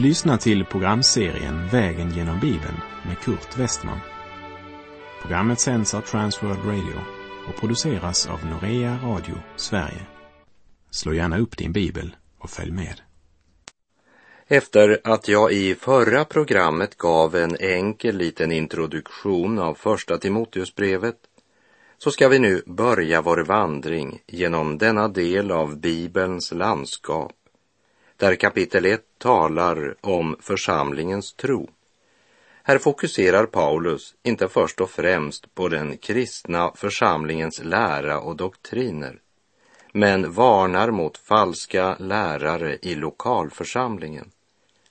Du lyssnar till programserien Vägen genom Bibeln med Kurt Westman. Programmet sänds av Transworld Radio och produceras av Norea Radio Sverige. Slå gärna upp din bibel och följ med. Efter att jag i förra programmet gav en enkel liten introduktion av första Timoteusbrevet så ska vi nu börja vår vandring genom denna del av Bibelns landskap där kapitel 1 talar om församlingens tro. Här fokuserar Paulus inte först och främst på den kristna församlingens lära och doktriner, men varnar mot falska lärare i lokalförsamlingen.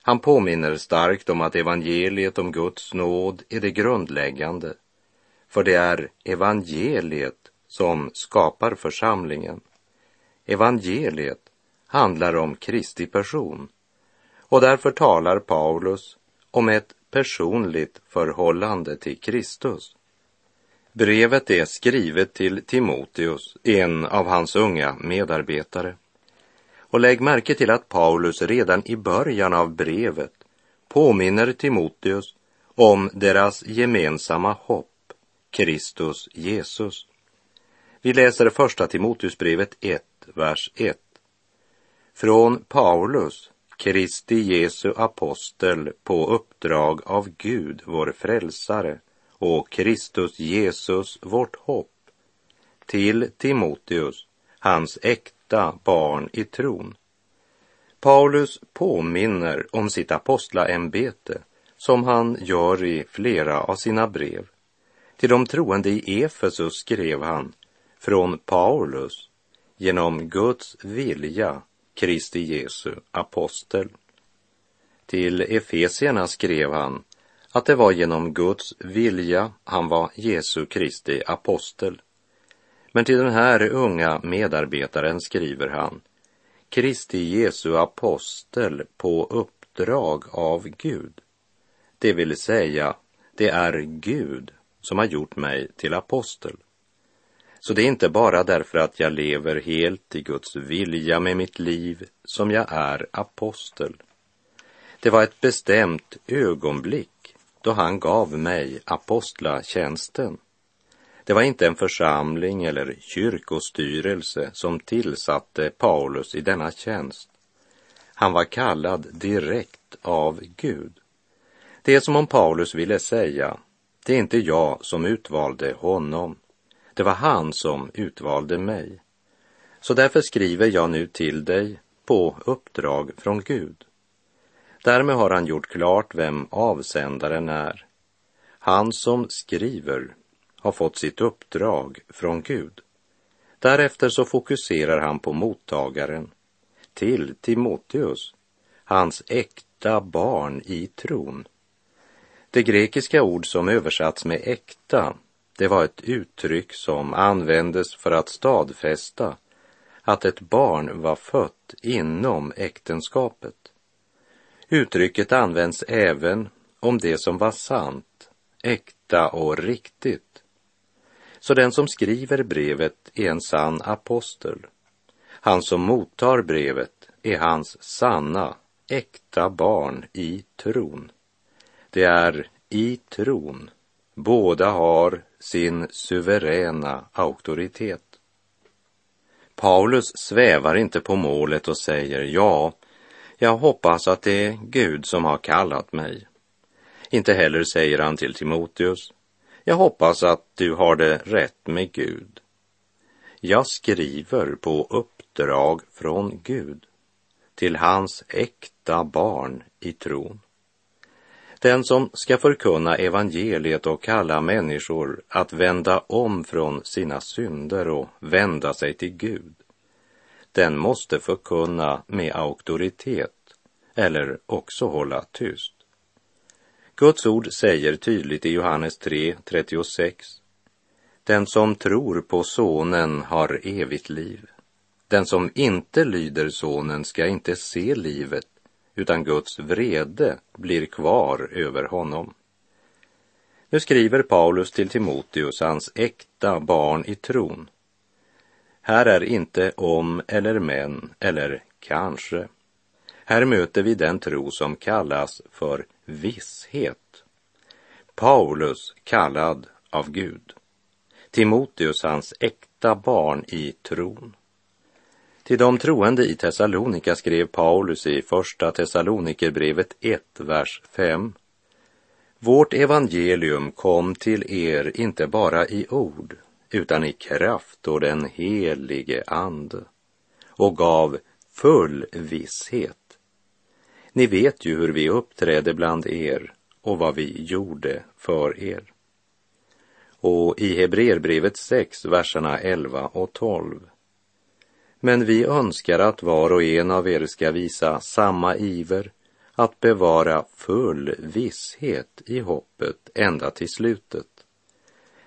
Han påminner starkt om att evangeliet om Guds nåd är det grundläggande, för det är evangeliet som skapar församlingen. Evangeliet handlar om Kristi person och därför talar Paulus om ett personligt förhållande till Kristus. Brevet är skrivet till Timoteus, en av hans unga medarbetare. Och lägg märke till att Paulus redan i början av brevet påminner Timoteus om deras gemensamma hopp, Kristus Jesus. Vi läser första Timoteusbrevet 1, vers 1. Från Paulus, Kristi Jesu apostel på uppdrag av Gud, vår frälsare, och Kristus Jesus, vårt hopp, till Timoteus, hans äkta barn i tron. Paulus påminner om sitt apostlaämbete som han gör i flera av sina brev. Till de troende i Efesus skrev han från Paulus genom Guds vilja Kristi Jesu apostel. Till Efesierna skrev han att det var genom Guds vilja han var Jesu Kristi apostel. Men till den här unga medarbetaren skriver han Kristi Jesu apostel på uppdrag av Gud. Det vill säga, det är Gud som har gjort mig till apostel. Så det är inte bara därför att jag lever helt i Guds vilja med mitt liv som jag är apostel. Det var ett bestämt ögonblick då han gav mig apostlatjänsten. Det var inte en församling eller kyrkostyrelse som tillsatte Paulus i denna tjänst. Han var kallad direkt av Gud. Det är som om Paulus ville säga, det är inte jag som utvalde honom, det var han som utvalde mig. Så därför skriver jag nu till dig på uppdrag från Gud. Därmed har han gjort klart vem avsändaren är. Han som skriver har fått sitt uppdrag från Gud. Därefter så fokuserar han på mottagaren, till Timoteus, hans äkta barn i tron. Det grekiska ord som översatts med äkta det var ett uttryck som användes för att stadfästa att ett barn var fött inom äktenskapet. Uttrycket används även om det som var sant, äkta och riktigt. Så den som skriver brevet är en sann apostel. Han som mottar brevet är hans sanna, äkta barn i tron. Det är i tron båda har sin suveräna auktoritet. Paulus svävar inte på målet och säger ja, jag hoppas att det är Gud som har kallat mig. Inte heller säger han till Timoteus, jag hoppas att du har det rätt med Gud. Jag skriver på uppdrag från Gud till hans äkta barn i tron. Den som ska förkunna evangeliet och kalla människor att vända om från sina synder och vända sig till Gud, den måste förkunna med auktoritet eller också hålla tyst. Guds ord säger tydligt i Johannes 3, 36. Den som tror på Sonen har evigt liv. Den som inte lyder Sonen ska inte se livet utan Guds vrede blir kvar över honom. Nu skriver Paulus till Timoteus, hans äkta barn i tron. Här är inte om eller men eller kanske. Här möter vi den tro som kallas för visshet. Paulus kallad av Gud. Timoteus hans äkta barn i tron. Till de troende i Thessalonika skrev Paulus i Första Thessalonikerbrevet 1, vers 5. Vårt evangelium kom till er inte bara i ord, utan i kraft och den helige Ande och gav full visshet. Ni vet ju hur vi uppträdde bland er och vad vi gjorde för er. Och i Hebreerbrevet 6, verserna 11 och 12 men vi önskar att var och en av er ska visa samma iver att bevara full visshet i hoppet ända till slutet,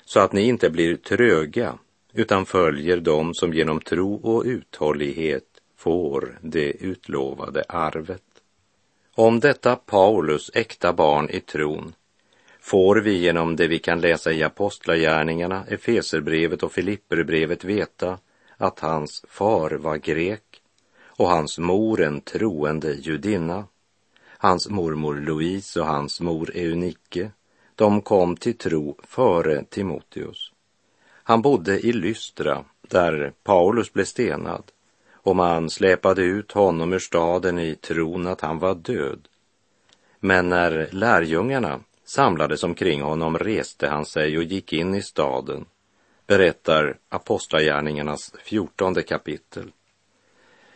så att ni inte blir tröga utan följer dem som genom tro och uthållighet får det utlovade arvet. Om detta Paulus äkta barn i tron får vi genom det vi kan läsa i Apostlagärningarna, Efeserbrevet och Filipperbrevet veta att hans far var grek och hans mor en troende judinna. Hans mormor Louise och hans mor Eunike, de kom till tro före Timoteus. Han bodde i Lystra, där Paulus blev stenad, och man släpade ut honom ur staden i tron att han var död. Men när lärjungarna samlades omkring honom reste han sig och gick in i staden berättar Apostlagärningarnas fjortonde kapitel.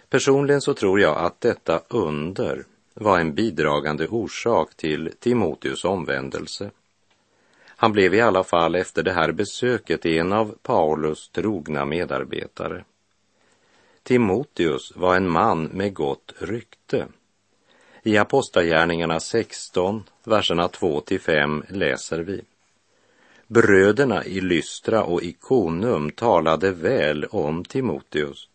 Personligen så tror jag att detta under var en bidragande orsak till Timoteus omvändelse. Han blev i alla fall efter det här besöket en av Paulus trogna medarbetare. Timoteus var en man med gott rykte. I Apostlagärningarna 16, verserna 2 till 5 läser vi. Bröderna i Lystra och Ikonum talade väl om Timoteus.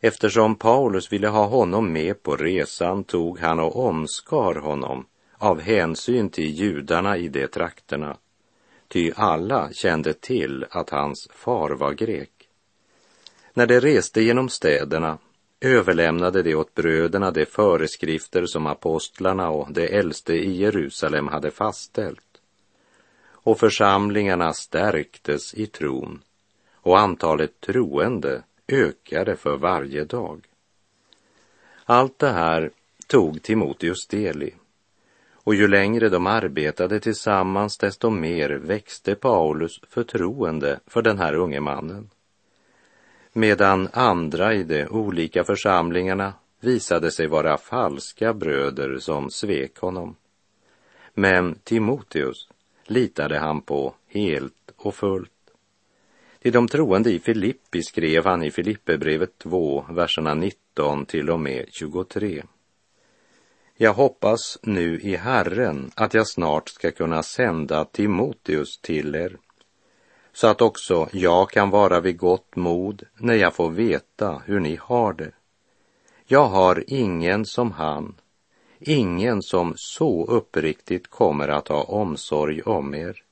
Eftersom Paulus ville ha honom med på resan tog han och omskar honom av hänsyn till judarna i de trakterna, ty alla kände till att hans far var grek. När de reste genom städerna överlämnade de åt bröderna de föreskrifter som apostlarna och de äldste i Jerusalem hade fastställt och församlingarna stärktes i tron och antalet troende ökade för varje dag. Allt det här tog Timoteus del i. Och ju längre de arbetade tillsammans, desto mer växte Paulus förtroende för den här unge mannen. Medan andra i de olika församlingarna visade sig vara falska bröder som svek honom. Men Timoteus litade han på helt och fullt. Till de troende i Filippi skrev han i Filipperbrevet 2, verserna 19 till och med 23. Jag hoppas nu i Herren att jag snart ska kunna sända Timoteus till er, så att också jag kan vara vid gott mod när jag får veta hur ni har det. Jag har ingen som han, ingen som så uppriktigt kommer att ha omsorg om er.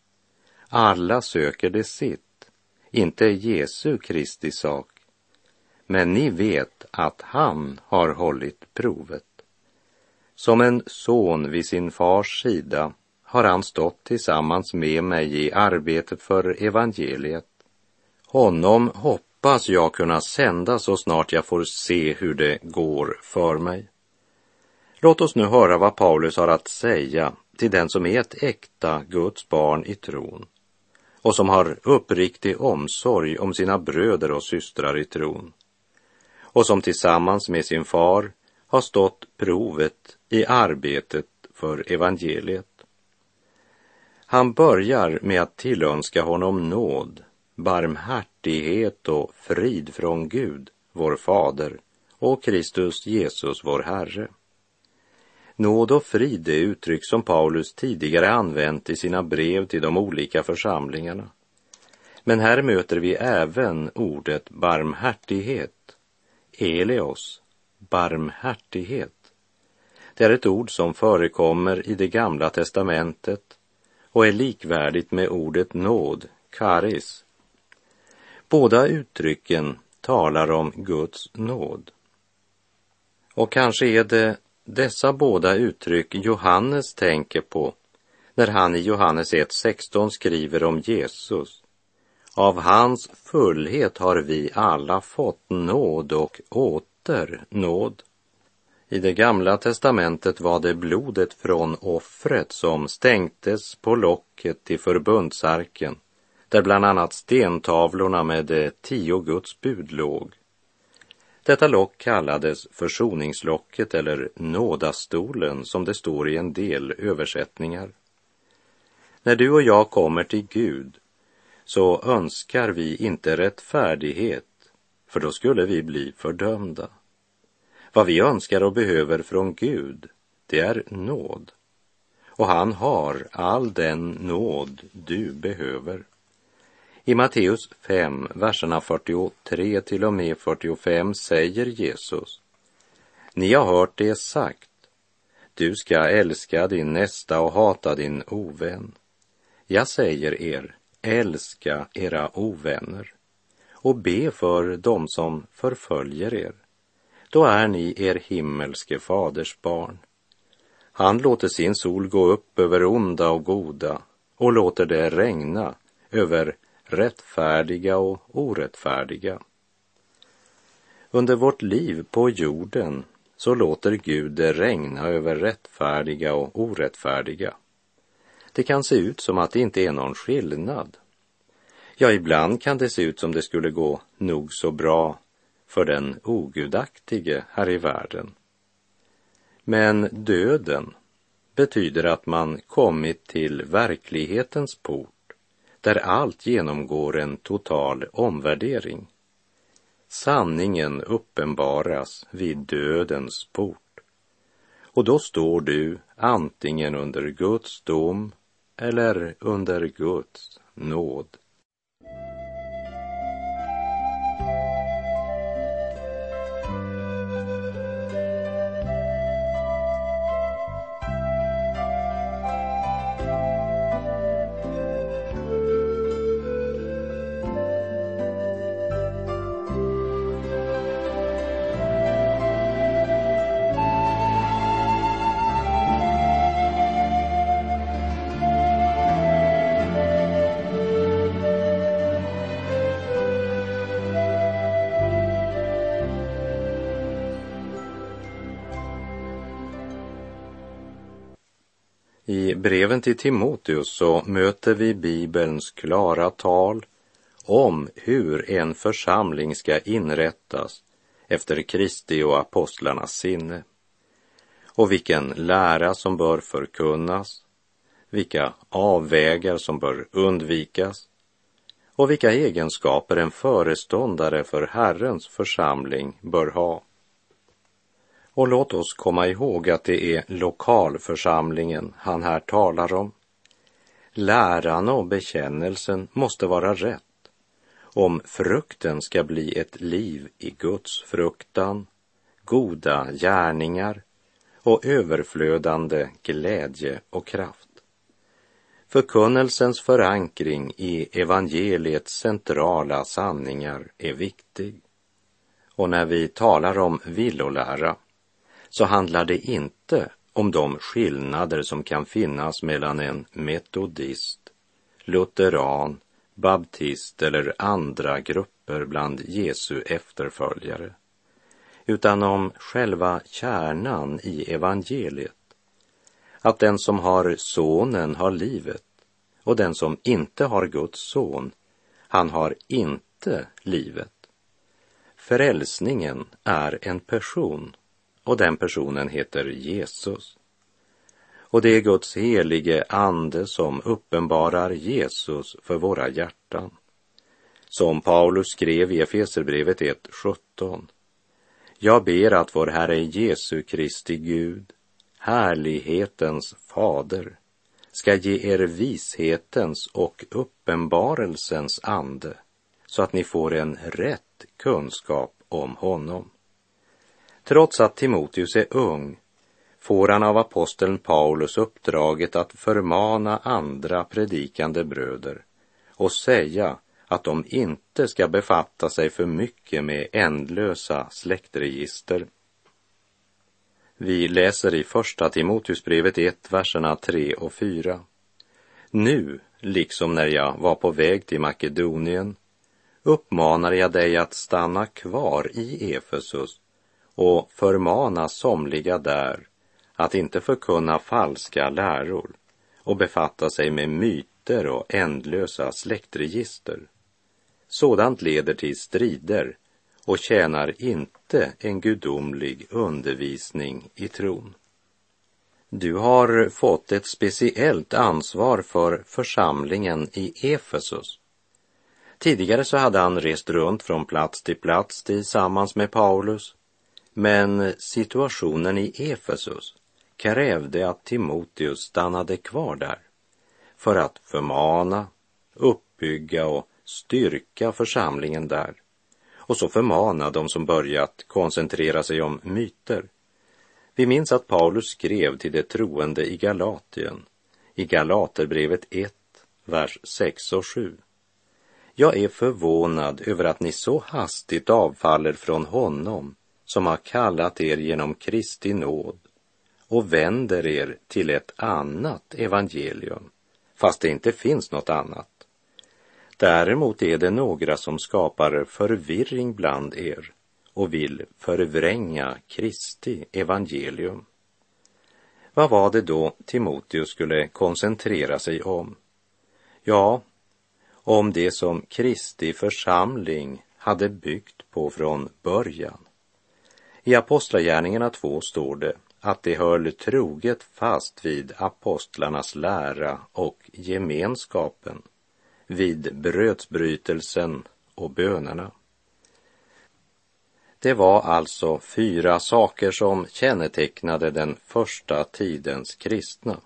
Alla söker det sitt, inte Jesu Kristi sak. Men ni vet att han har hållit provet. Som en son vid sin fars sida har han stått tillsammans med mig i arbetet för evangeliet. Honom hoppas jag kunna sända så snart jag får se hur det går för mig. Låt oss nu höra vad Paulus har att säga till den som är ett äkta Guds barn i tron och som har uppriktig omsorg om sina bröder och systrar i tron och som tillsammans med sin far har stått provet i arbetet för evangeliet. Han börjar med att tillönska honom nåd, barmhärtighet och frid från Gud, vår fader, och Kristus Jesus, vår Herre. Nåd och frid är uttryck som Paulus tidigare använt i sina brev till de olika församlingarna. Men här möter vi även ordet barmhärtighet, eleos, barmhärtighet. Det är ett ord som förekommer i det gamla testamentet och är likvärdigt med ordet nåd, karis. Båda uttrycken talar om Guds nåd. Och kanske är det dessa båda uttryck Johannes tänker på när han i Johannes 1.16 skriver om Jesus. Av hans fullhet har vi alla fått nåd och åter nåd. I det gamla testamentet var det blodet från offret som stänktes på locket till förbundsarken, där bland annat stentavlorna med de tio Guds bud låg. Detta lock kallades försoningslocket eller nådastolen som det står i en del översättningar. När du och jag kommer till Gud så önskar vi inte rättfärdighet, för då skulle vi bli fördömda. Vad vi önskar och behöver från Gud, det är nåd. Och han har all den nåd du behöver. I Matteus 5, verserna 43 till och med 45 säger Jesus Ni har hört det sagt, du ska älska din nästa och hata din ovän. Jag säger er, älska era ovänner och be för dem som förföljer er. Då är ni er himmelske faders barn. Han låter sin sol gå upp över onda och goda och låter det regna över rättfärdiga och orättfärdiga. Under vårt liv på jorden så låter Gud det regna över rättfärdiga och orättfärdiga. Det kan se ut som att det inte är någon skillnad. Ja, ibland kan det se ut som det skulle gå nog så bra för den ogudaktige här i världen. Men döden betyder att man kommit till verklighetens port där allt genomgår en total omvärdering. Sanningen uppenbaras vid dödens port. Och då står du antingen under Guds dom eller under Guds nåd. Breven till Timoteus så möter vi Bibelns klara tal om hur en församling ska inrättas efter Kristi och apostlarnas sinne och vilken lära som bör förkunnas, vilka avvägar som bör undvikas och vilka egenskaper en föreståndare för Herrens församling bör ha. Och låt oss komma ihåg att det är lokalförsamlingen han här talar om. Läran och bekännelsen måste vara rätt om frukten ska bli ett liv i Guds fruktan, goda gärningar och överflödande glädje och kraft. Förkunnelsens förankring i evangeliets centrala sanningar är viktig. Och när vi talar om villolära så handlar det inte om de skillnader som kan finnas mellan en metodist, lutheran, baptist eller andra grupper bland Jesu efterföljare, utan om själva kärnan i evangeliet. Att den som har sonen har livet och den som inte har Guds son, han har inte livet. Frälsningen är en person och den personen heter Jesus. Och det är Guds helige ande som uppenbarar Jesus för våra hjärtan. Som Paulus skrev i Efeserbrevet 1.17. Jag ber att vår Herre Jesu Kristi Gud, härlighetens fader, ska ge er vishetens och uppenbarelsens ande så att ni får en rätt kunskap om honom. Trots att Timoteus är ung får han av aposteln Paulus uppdraget att förmana andra predikande bröder och säga att de inte ska befatta sig för mycket med ändlösa släktregister. Vi läser i Första Timoteusbrevet 1, verserna 3 och 4. Nu, liksom när jag var på väg till Makedonien, uppmanar jag dig att stanna kvar i Efesus och förmana somliga där att inte förkunna falska läror och befatta sig med myter och ändlösa släktregister. Sådant leder till strider och tjänar inte en gudomlig undervisning i tron. Du har fått ett speciellt ansvar för församlingen i Efesus. Tidigare så hade han rest runt från plats till plats tillsammans med Paulus, men situationen i Efesus krävde att Timoteus stannade kvar där för att förmana, uppbygga och styrka församlingen där och så förmana de som börjat koncentrera sig om myter. Vi minns att Paulus skrev till de troende i Galatien, i Galaterbrevet 1, vers 6 och 7. Jag är förvånad över att ni så hastigt avfaller från honom som har kallat er genom Kristi nåd och vänder er till ett annat evangelium, fast det inte finns något annat. Däremot är det några som skapar förvirring bland er och vill förvränga Kristi evangelium. Vad var det då Timoteus skulle koncentrera sig om? Ja, om det som Kristi församling hade byggt på från början. I Apostlagärningarna 2 står det att de höll troget fast vid apostlarnas lära och gemenskapen, vid brödsbrytelsen och bönerna. Det var alltså fyra saker som kännetecknade den första tidens kristna.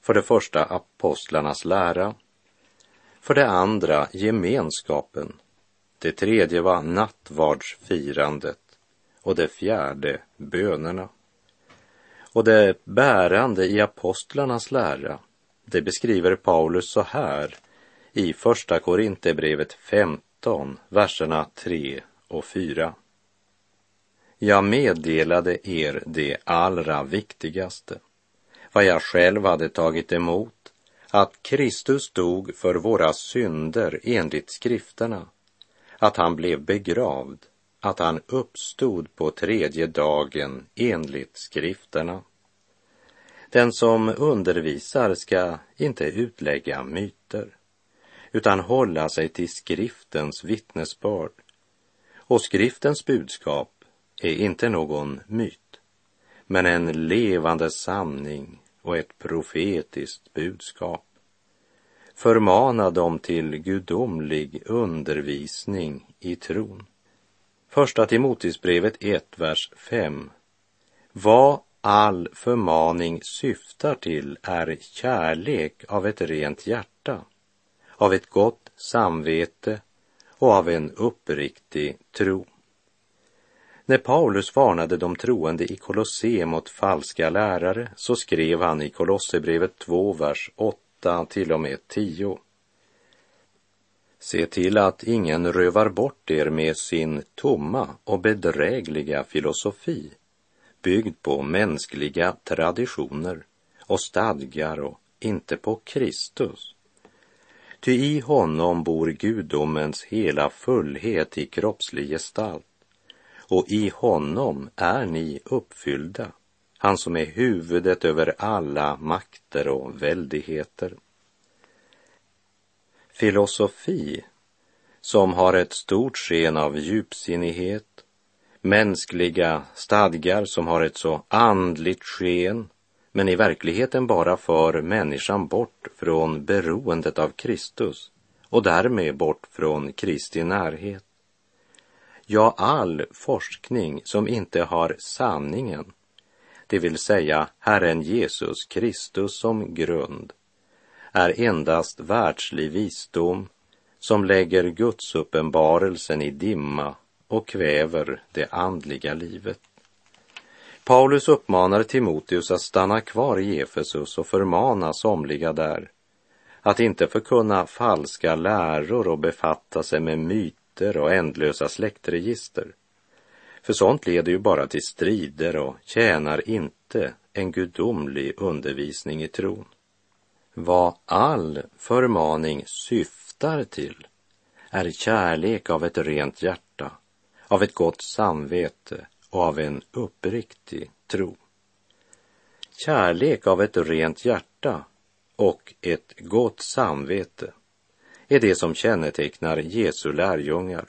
För det första apostlarnas lära. För det andra gemenskapen. Det tredje var nattvardsfirandet och det fjärde bönerna. Och det bärande i apostlarnas lära, det beskriver Paulus så här i Första Korinthierbrevet 15, verserna 3 och 4. Jag meddelade er det allra viktigaste, vad jag själv hade tagit emot, att Kristus dog för våra synder enligt skrifterna, att han blev begravd att han uppstod på tredje dagen enligt skrifterna. Den som undervisar ska inte utlägga myter, utan hålla sig till skriftens vittnesbörd. Och skriftens budskap är inte någon myt, men en levande sanning och ett profetiskt budskap. Förmana dem till gudomlig undervisning i tron. Första Timoteusbrevet 1, vers 5. Vad all förmaning syftar till är kärlek av ett rent hjärta, av ett gott samvete och av en uppriktig tro. När Paulus varnade de troende i Kolosse mot falska lärare så skrev han i Kolosserbrevet 2, vers 8 till och med 10. Se till att ingen rövar bort er med sin tomma och bedrägliga filosofi, byggd på mänskliga traditioner och stadgar och inte på Kristus. Ty i honom bor gudomens hela fullhet i kroppslig gestalt, och i honom är ni uppfyllda, han som är huvudet över alla makter och väldigheter filosofi som har ett stort sken av djupsinnighet, mänskliga stadgar som har ett så andligt sken, men i verkligheten bara för människan bort från beroendet av Kristus och därmed bort från Kristi närhet. Ja, all forskning som inte har sanningen, det vill säga Herren Jesus Kristus som grund, är endast världslig visdom som lägger Guds uppenbarelsen i dimma och kväver det andliga livet. Paulus uppmanar Timoteus att stanna kvar i Efesus och förmana somliga där att inte förkunna falska läror och befatta sig med myter och ändlösa släktregister. För sånt leder ju bara till strider och tjänar inte en gudomlig undervisning i tron. Vad all förmaning syftar till är kärlek av ett rent hjärta, av ett gott samvete och av en uppriktig tro. Kärlek av ett rent hjärta och ett gott samvete är det som kännetecknar Jesu lärjungar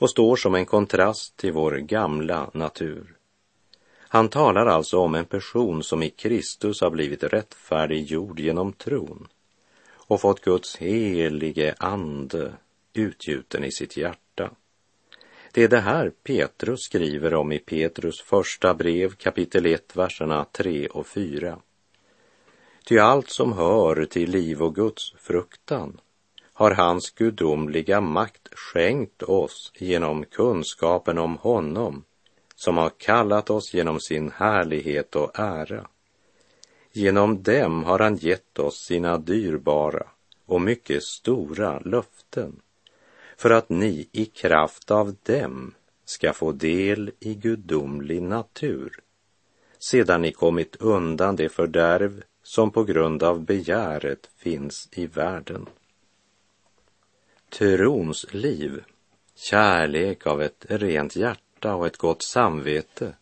och står som en kontrast till vår gamla natur. Han talar alltså om en person som i Kristus har blivit rättfärdiggjord genom tron och fått Guds helige ande utgjuten i sitt hjärta. Det är det här Petrus skriver om i Petrus första brev kapitel 1, verserna 3 och 4. Ty allt som hör till liv och Guds fruktan har hans gudomliga makt skänkt oss genom kunskapen om honom som har kallat oss genom sin härlighet och ära. Genom dem har han gett oss sina dyrbara och mycket stora löften för att ni i kraft av dem ska få del i gudomlig natur sedan ni kommit undan det fördärv som på grund av begäret finns i världen. Trons liv, kärlek av ett rent hjärta och ett gott samvete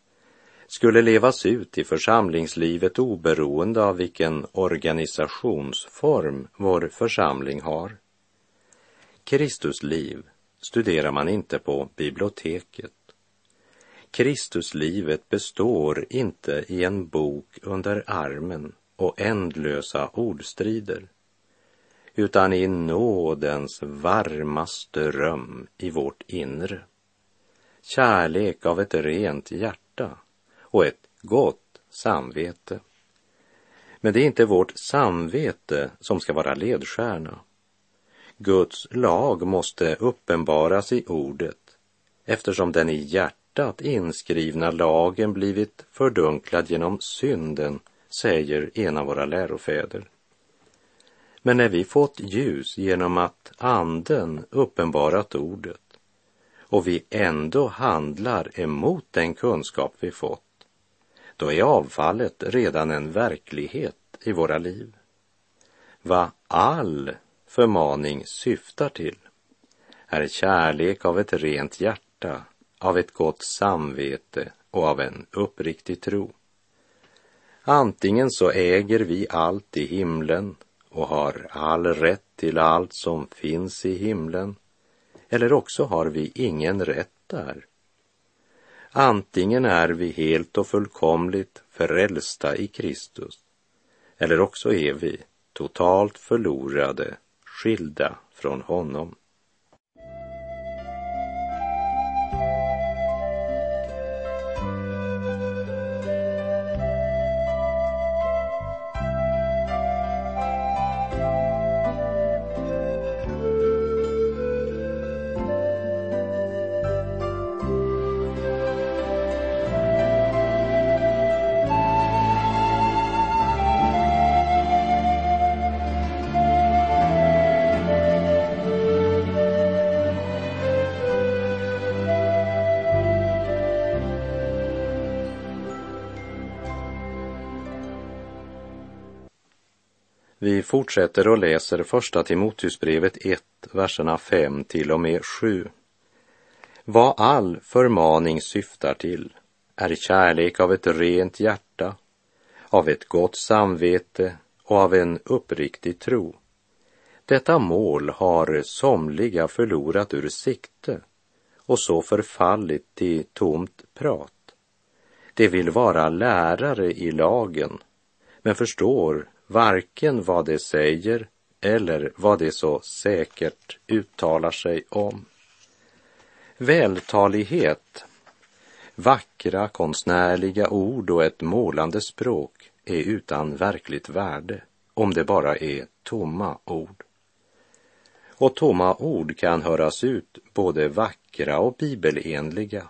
skulle levas ut i församlingslivet oberoende av vilken organisationsform vår församling har. Kristusliv studerar man inte på biblioteket. Kristuslivet består inte i en bok under armen och ändlösa ordstrider utan i nådens varma ström i vårt inre. Kärlek av ett rent hjärta och ett gott samvete. Men det är inte vårt samvete som ska vara ledstjärna. Guds lag måste uppenbaras i ordet eftersom den i hjärtat inskrivna lagen blivit fördunklad genom synden, säger en av våra lärofäder. Men när vi fått ljus genom att anden uppenbarat ordet och vi ändå handlar emot den kunskap vi fått, då är avfallet redan en verklighet i våra liv. Vad all förmaning syftar till är kärlek av ett rent hjärta, av ett gott samvete och av en uppriktig tro. Antingen så äger vi allt i himlen och har all rätt till allt som finns i himlen, eller också har vi ingen rätt där. Antingen är vi helt och fullkomligt frälsta i Kristus, eller också är vi totalt förlorade skilda från honom. Vi fortsätter och läser första Timoteusbrevet 1, verserna 5 till och med 7. Vad all förmaning syftar till är kärlek av ett rent hjärta, av ett gott samvete och av en uppriktig tro. Detta mål har somliga förlorat ur sikte och så förfallit till tomt prat. De vill vara lärare i lagen, men förstår varken vad det säger eller vad det så säkert uttalar sig om. Vältalighet, vackra konstnärliga ord och ett målande språk är utan verkligt värde om det bara är tomma ord. Och tomma ord kan höras ut både vackra och bibelenliga,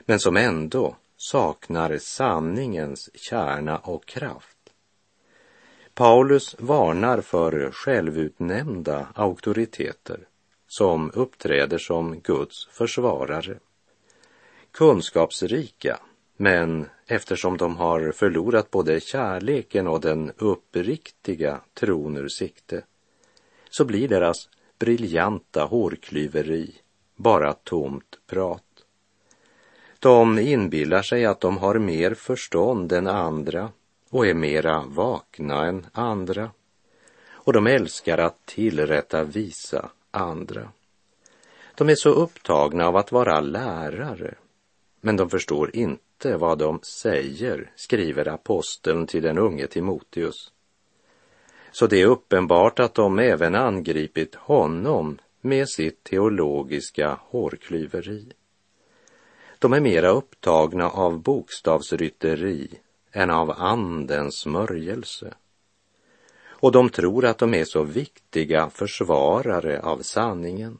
men som ändå saknar sanningens kärna och kraft. Paulus varnar för självutnämnda auktoriteter som uppträder som Guds försvarare. kunskapsrika, men eftersom de har förlorat både kärleken och den uppriktiga tron ur sikte, så blir deras briljanta hårklyveri bara tomt prat. De inbillar sig att de har mer förstånd än andra och är mera vakna än andra. Och de älskar att tillrättavisa andra. De är så upptagna av att vara lärare, men de förstår inte vad de säger, skriver aposteln till den unge Timoteus. Så det är uppenbart att de även angripit honom med sitt teologiska hårklyveri. De är mera upptagna av bokstavsrytteri än av andens smörjelse. Och de tror att de är så viktiga försvarare av sanningen.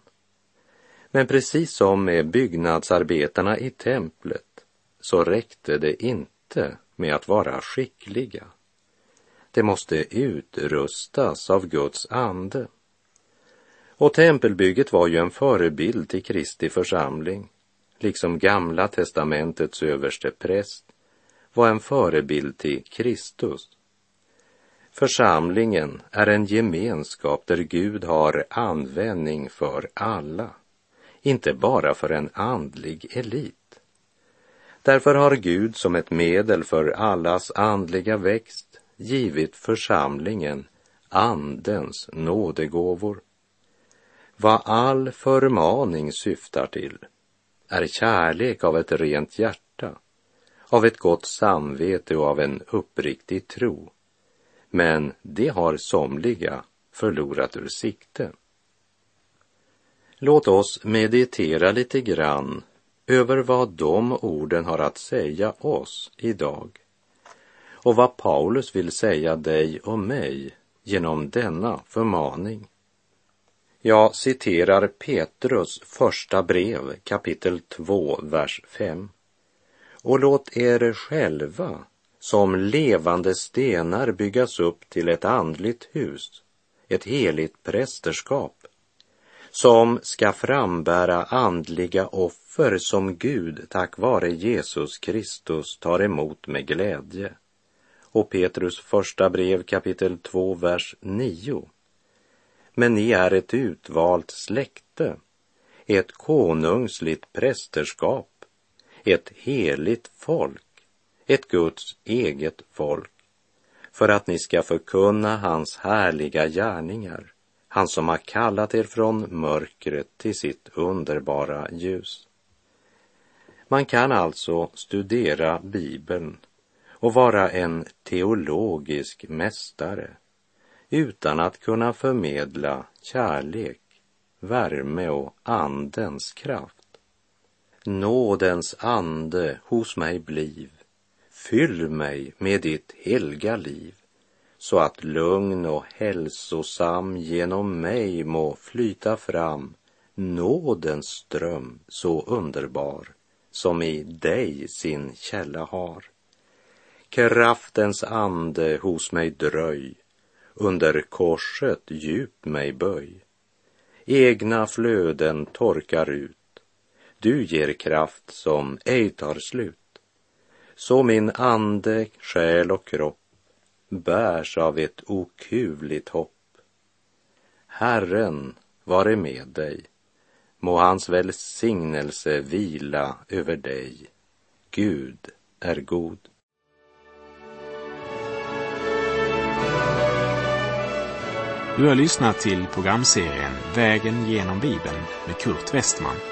Men precis som med byggnadsarbetarna i templet så räckte det inte med att vara skickliga. Det måste utrustas av Guds ande. Och tempelbygget var ju en förebild till Kristi församling, liksom Gamla testamentets överste präst var en förebild till Kristus. Församlingen är en gemenskap där Gud har användning för alla, inte bara för en andlig elit. Därför har Gud som ett medel för allas andliga växt givit församlingen Andens nådegåvor. Vad all förmaning syftar till är kärlek av ett rent hjärta, av ett gott samvete och av en uppriktig tro. Men det har somliga förlorat ur sikte. Låt oss meditera lite grann över vad de orden har att säga oss idag och vad Paulus vill säga dig och mig genom denna förmaning. Jag citerar Petrus första brev kapitel 2, vers 5. Och låt er själva som levande stenar byggas upp till ett andligt hus, ett heligt prästerskap, som ska frambära andliga offer som Gud tack vare Jesus Kristus tar emot med glädje. Och Petrus första brev kapitel 2, vers 9 men ni är ett utvalt släkte, ett konungsligt prästerskap, ett heligt folk, ett Guds eget folk, för att ni ska förkunna hans härliga gärningar, han som har kallat er från mörkret till sitt underbara ljus. Man kan alltså studera Bibeln och vara en teologisk mästare utan att kunna förmedla kärlek, värme och andens kraft. Nådens ande hos mig bliv, fyll mig med ditt helga liv, så att lugn och hälsosam genom mig må flyta fram nådens ström så underbar som i dig sin källa har. Kraftens ande hos mig dröj under korset djup mig böj. Egna flöden torkar ut. Du ger kraft som ej tar slut. Så min ande, själ och kropp bärs av ett okuvligt hopp. Herren vare med dig. Må hans välsignelse vila över dig. Gud är god. Du har lyssnat till programserien Vägen genom Bibeln med Kurt Westman